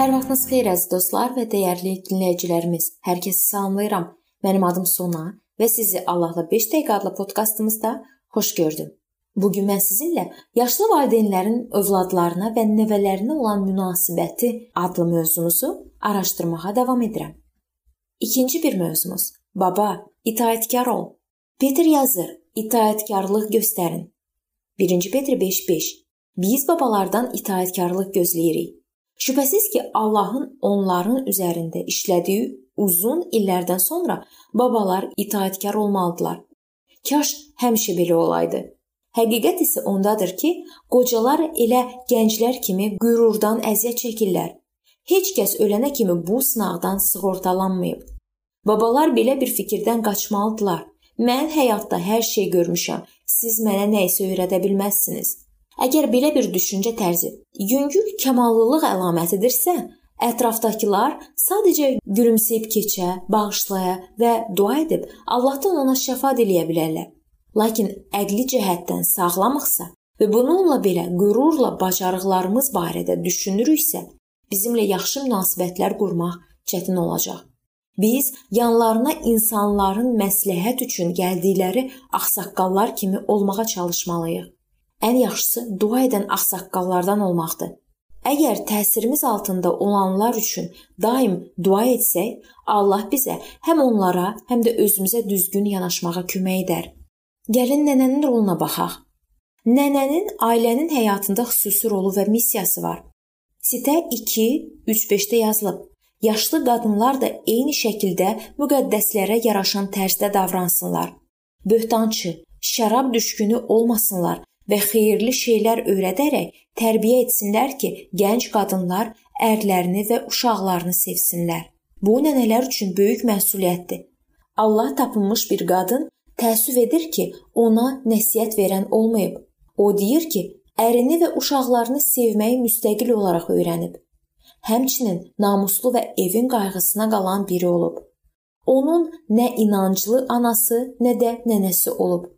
Hər vaxtınız xeyir əziz dostlar və dəyərli dinləyicilərimiz. Hər kəsi salamlayıram. Mənim adım Sona və sizi Allahla 5 dəqiqə adlı podkastımızda xoş gördüm. Bu gün mən sizinlə yaşlı valideynlərin övladlarına və nəvələrinə olan münasibəti adlı mövzumuzu araşdırmağa davam edirəm. İkinci bir mövzumuz: Baba, itaətkar ol. Peter yazır: İtaətkarlıq göstərin. 1 Petr 5:5 Biz babalardan itaətkarlıq gözləyirik. Şübhəsiz ki, Allahın onların üzərində işlədiyi uzun illərdən sonra babalar itaətkar olmalıdılar. Kaş həmişə belə olaydı. Həqiqət isə ondadır ki, qocalar elə gənclər kimi qürurdan əziyyət çəkirlər. Heç kəs ölənə kimi bu sınaqdan sığortalanmayıb. Babalar belə bir fikirdən qaçmalıdılar. Mən həyatda hər şey görmüşəm. Siz mənə nə isə öyrədə bilməzsiniz. Əgər belə bir düşüncə tərzi yüngül kamallılıq əlamətidirsə, ətrafdakılar sadəcə gülümsəyib keçə, bağışlaya və dua edib Allahdan ona şəfa diləyə bilərlər. Lakin əqli cəhətdən sağlamıqsa və bununla belə qürurla bacarıqlarımız barədə düşünürüksə, bizimlə yaxşı münasibətlər qurmaq çətin olacaq. Biz yanlarına insanların məsləhət üçün gəldikləri ağsaqqallar kimi olmağa çalışmalıyıq. Ən yaxşısı dua edən ağsaqqallardan olmaqdır. Əgər təsirimiz altında olanlar üçün daim dua etsək, Allah bizə həm onlara, həm də özümüzə düzgün yanaşmağa kömək edər. Gəlin nənənin roluna baxaq. Nənənin ailənin həyatında xüsusi rolu və missiyası var. Sitə 2-3-5-də yazılıb. Yaşlı qadınlar da eyni şəkildə müqəddəslərə yaraşan tərzdə davransınlar. Böhtançı, şərab düşkünü olmasınlar və xeyirli şeylər öyrədərək tərbiyə etsinlər ki, gənc qadınlar ərlərini və uşaqlarını sevsinlər. Bu nənələr üçün böyük məsuliyyətdir. Allah tapınmış bir qadın təəssüf edir ki, ona nəsihət verən olmayıb. O deyir ki, ərini və uşaqlarını sevməyi müstəqil olaraq öyrənib. Həmçinin namuslu və evin qayğısına qalan biri olub. Onun nə inanclı anası, nə də nənəsi olub.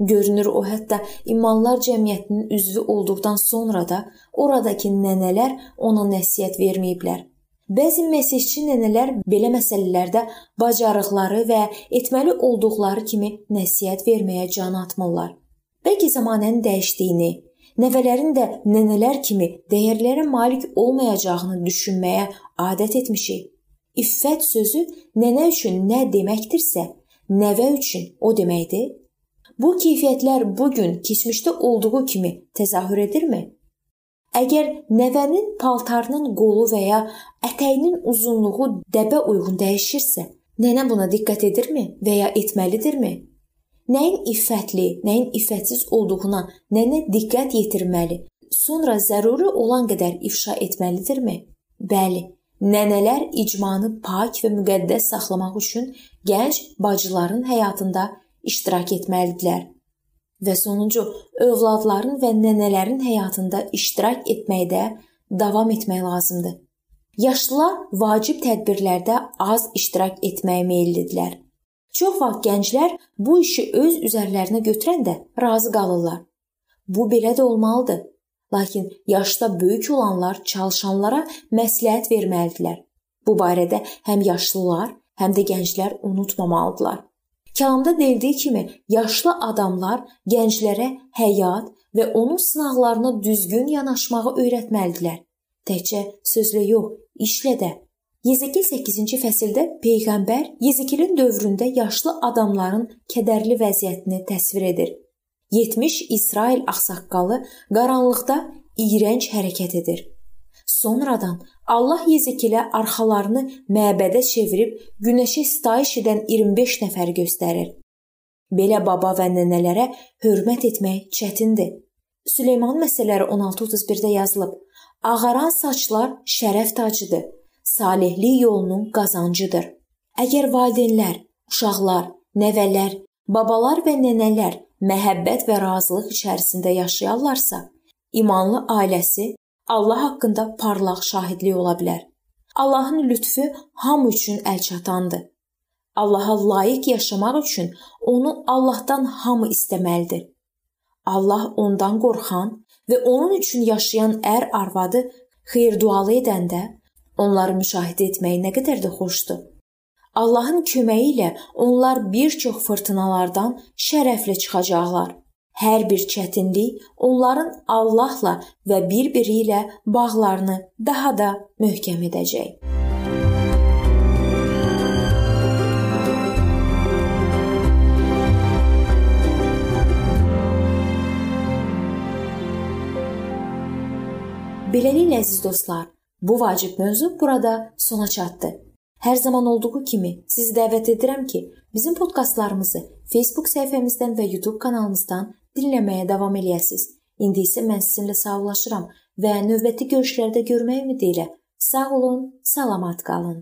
Görünür o hətta imanlar cəmiyyətinin üzvü olduqdan sonra da oradakı nənələr ona nəsihət verməyiblər. Bəzi məsihçi nənələr belə məsələlərdə bacarıqları və etməli olduqları kimi nəsihət verməyə can atmırlar. Bəlkə zamanənin dəyişdiyini, nəvələrin də nənələr kimi dəyərlərə malik olmayacağını düşünməyə adət etmişik. İffət sözü nənə üçün nə deməkdirsə, nəvə üçün o deməkdir. Bu keyfiyyətlər bu gün keçmişdə olduğu kimi təzahür edirmi? Əgər nəvənin paltarının qolu və ya ətəyinin uzunluğu dəbə uyğun dəyişirsə, nənə buna diqqət edirmi və ya etməlidirmi? Nəyin iffətli, nəyin iffətsiz olduğuna nənə diqqət yetirməli, sonra zəruri olan qədər ifşa etməlidirmi? Bəli, nənələr icmanı pak və müqəddəs saxlamaq üçün gənc bacıların həyatında iştirak etməlidirlər. Və sonuncu, övladların və nənələrin həyatında iştirak etməkdə davam etmək lazımdır. Yaşlılar vacib tədbirlərdə az iştirak etməyə meyllidirlər. Çox vaxt gənclər bu işi öz üzərlərinə götürəndə razı qalırlar. Bu belə də olmalıdır. Lakin yaşda böyük olanlar çalışanlara məsləhət verməlidirlər. Bu barədə həm yaşlılar, həm də gənclər unutmamalıdırlar. Kəlamda deyildiyi kimi, yaşlı adamlar gənclərə həyat və onun sınaqlarına düzgün yanaşmağı öyrətməlidirlər. Təkcə sözlə yox, işlə də. Yezekil 8-ci fəsildə peyğəmbər Yezekilin dövründə yaşlı adamların kədərli vəziyyətini təsvir edir. 70 İsrail ağsaqqalı qaranlıqda iyrənc hərəkət edir. Sonradan Allah Yezekilə arxalarını məbədə çevirib günəşə sitayiş edən 25 nəfər göstərir. Belə baba və nənələrə hörmət etmək çətindir. Süleyman məsələləri 16:31-də yazılıb. Ağaran saçlar şərəf tacıdır. Salihlik yolunun qazancıdır. Əgər valideynlər, uşaqlar, nəvələr, babalar və nənələr məhəbbət və razılıq içərisində yaşayarlarsa, imanlı ailəsi Allah haqqında parlaq şahidlik ola bilər. Allahın lütfü hamı üçün əlçatandır. Allaha layiq yaşamaq üçün onu Allahdan hamı istəməlidir. Allah ondan qorxan və onun üçün yaşayan ər arvadı xeyir-dualı edəndə onları müşahidə etmək nə qədər də xoşdur. Allahın köməyi ilə onlar bir çox fırtınalardan şərəfli çıxacaqlar. Hər bir çətinlik onların Allahla və bir-biri ilə bağlarını daha da möhkəm edəcək. Beləliklə əziz dostlar, bu vacib mövzu burada sona çatdı. Hər zaman olduğu kimi sizi dəvət edirəm ki, bizim podkastlarımızı Facebook səhifəmizdən və YouTube kanalımızdan dinləməyə davam eləyəsiniz. İndi isə mən sizinlə sağollaşıram və növbəti görüşlərdə görmək ümidi ilə sağ olun, salamat qalın.